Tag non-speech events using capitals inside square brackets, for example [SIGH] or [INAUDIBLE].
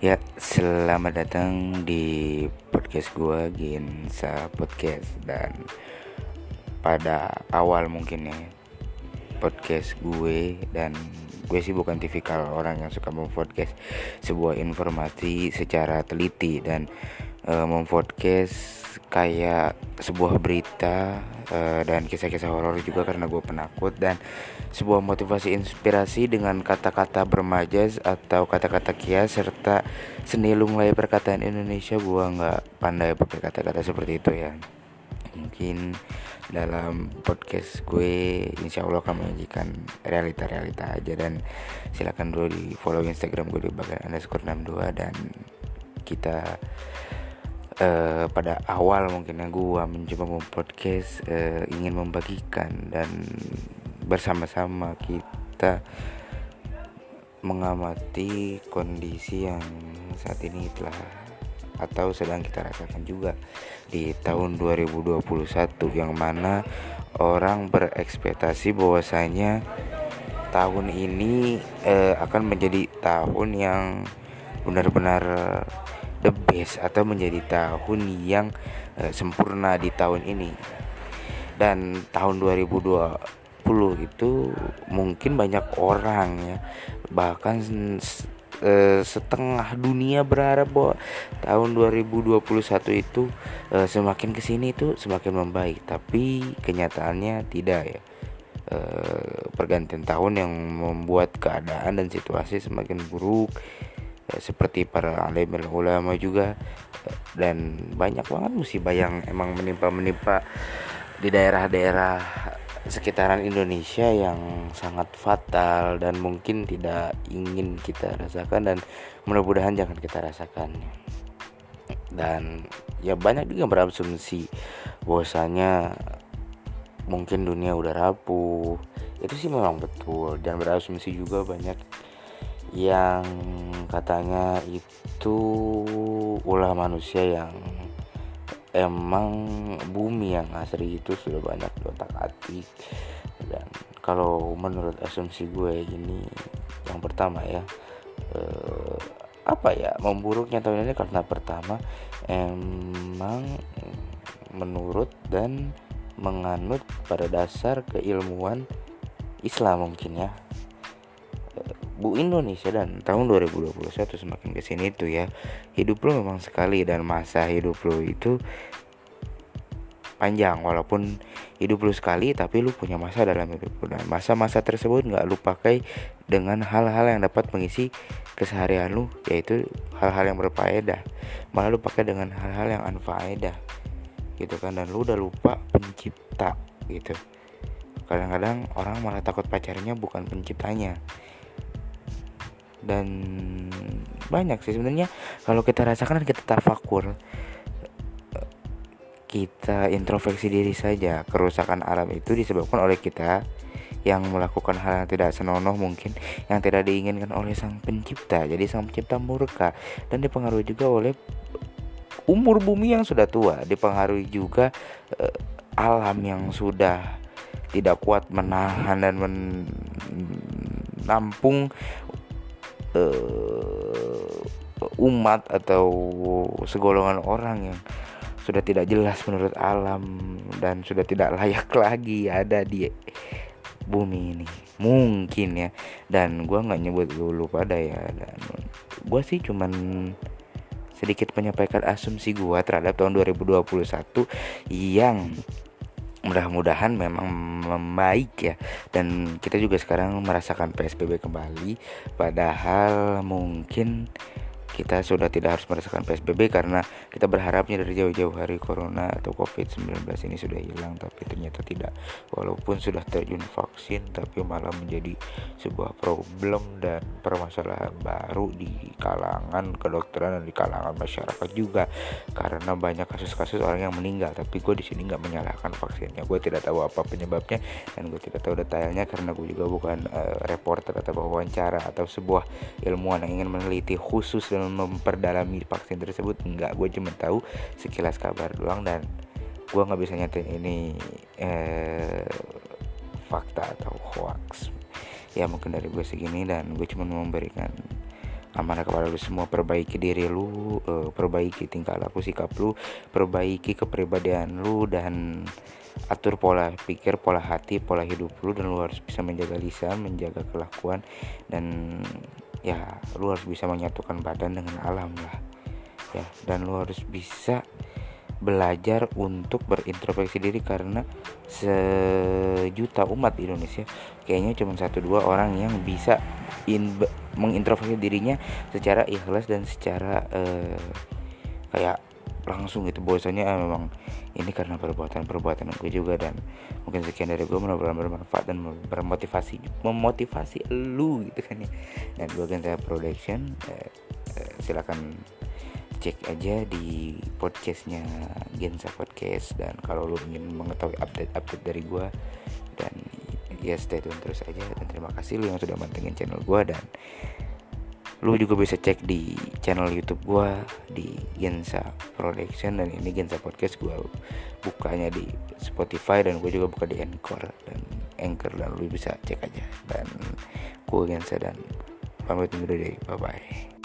Ya, selamat datang di podcast gue Gensa Podcast. Dan pada awal mungkin ya podcast gue dan gue sih bukan tipikal orang yang suka mempodcast sebuah informasi secara teliti. Dan uh, mempodcast kayak sebuah berita uh, dan kisah-kisah horor juga karena gue penakut dan sebuah motivasi inspirasi dengan kata-kata bermajas atau kata-kata kias serta seni lunglai perkataan Indonesia gue nggak pandai pakai kata-kata seperti itu ya. Mungkin dalam podcast gue insya Allah akan menyajikan realita-realita aja dan silakan dulu di follow instagram gue di bagian underscore 62 dan kita uh, pada awal mungkin yang gue mencoba podcast uh, ingin membagikan dan bersama-sama kita mengamati kondisi yang saat ini telah atau sedang kita rasakan juga di tahun 2021 yang mana orang berekspektasi bahwasanya tahun ini uh, akan menjadi tahun yang benar-benar the best atau menjadi tahun yang uh, sempurna di tahun ini. Dan tahun 2020 itu mungkin banyak orang ya bahkan uh, setengah dunia berharap bahwa tahun 2021 itu uh, semakin ke sini itu semakin membaik. Tapi kenyataannya tidak ya. Pergantian tahun yang membuat keadaan dan situasi semakin buruk. Eh, seperti para alim ulama juga. Dan banyak banget musibah yang emang menimpa-menimpa di daerah-daerah sekitaran Indonesia yang sangat fatal dan mungkin tidak ingin kita rasakan dan mudah-mudahan jangan kita rasakan. Dan ya banyak juga berasumsi bahwasanya mungkin dunia udah rapuh. Itu sih memang betul dan berasumsi juga banyak yang katanya itu ulah manusia yang emang bumi yang asli itu sudah banyak otak atik. Dan kalau menurut asumsi gue ini yang pertama ya eh, apa ya memburuknya tahun ini karena pertama emang menurut dan menganut pada dasar keilmuan Islam mungkin ya Bu Indonesia dan tahun 2021 semakin ke sini itu ya. Hidup lo memang sekali dan masa hidup lo itu panjang. Walaupun hidup lu sekali tapi lu punya masa dalam hidup lu. Dan masa-masa tersebut nggak lu pakai dengan hal-hal yang dapat mengisi keseharian lu yaitu hal-hal yang berfaedah. Malah lu pakai dengan hal-hal yang anfaedah gitu kan. Dan lu udah lupa pencipta gitu. Kadang-kadang orang malah takut pacarnya bukan penciptanya dan banyak sih sebenarnya. Kalau kita rasakan kita tafakur kita introspeksi diri saja. Kerusakan alam itu disebabkan oleh kita yang melakukan hal yang tidak senonoh mungkin yang tidak diinginkan oleh sang pencipta. Jadi sang pencipta murka. Dan dipengaruhi juga oleh umur bumi yang sudah tua. Dipengaruhi juga uh, alam yang sudah tidak kuat menahan dan menampung uh, umat atau segolongan orang yang sudah tidak jelas menurut alam dan sudah tidak layak [LAUGHS] lagi ada di bumi ini. Mungkin ya. Dan gue nggak nyebut dulu pada ya dan gue sih cuman sedikit menyampaikan asumsi gue terhadap tahun 2021 yang mudah-mudahan memang membaik ya. Dan kita juga sekarang merasakan PSBB kembali padahal mungkin kita sudah tidak harus merasakan PSBB karena kita berharapnya dari jauh-jauh hari corona atau COVID-19 ini sudah hilang tapi ternyata tidak. Walaupun sudah terjun vaksin tapi malah menjadi sebuah problem dan permasalahan baru di kalangan kedokteran dan di kalangan masyarakat juga. Karena banyak kasus-kasus orang yang meninggal tapi gue di sini nggak menyalahkan vaksinnya. Gue tidak tahu apa penyebabnya dan gue tidak tahu detailnya karena gue juga bukan uh, reporter atau wawancara atau sebuah ilmuwan yang ingin meneliti khusus dan memperdalami vaksin tersebut enggak. Gue cuma tahu sekilas kabar doang dan gue nggak bisa nyatain ini eh, fakta atau hoax. Ya mungkin dari gue segini dan gue cuma memberikan amanah kepada lu semua. Perbaiki diri lu uh, perbaiki tingkah laku sikap lu perbaiki kepribadian lu dan atur pola pikir pola hati pola hidup lu dan lu harus bisa menjaga lisan menjaga kelakuan dan ya lu harus bisa menyatukan badan dengan alam lah. Ya dan lu harus bisa belajar untuk berintrospeksi diri karena sejuta umat di Indonesia kayaknya cuma satu dua orang yang bisa in, mengintrospeksi dirinya secara ikhlas dan secara uh, kayak langsung gitu. Bahwasanya ah, memang ini karena perbuatan-perbuatan gue juga dan mungkin sekian dari gue mudah-mudahan bermanfaat dan bermotivasi memotivasi lu gitu kan ya. Dan gue Gensa Production eh, eh, silakan cek aja di podcastnya Gensa Podcast. Dan kalau lu ingin mengetahui update-update dari gue dan ya stay tune terus aja. Dan terima kasih lu yang sudah mantengin channel gue dan lu juga bisa cek di channel YouTube gue di Gensa Production dan ini Gensa Podcast gue bukanya di Spotify dan gue juga buka di Anchor dan Anchor dan lu bisa cek aja. Dan gue Gensa dan pamit undur diri. Bye bye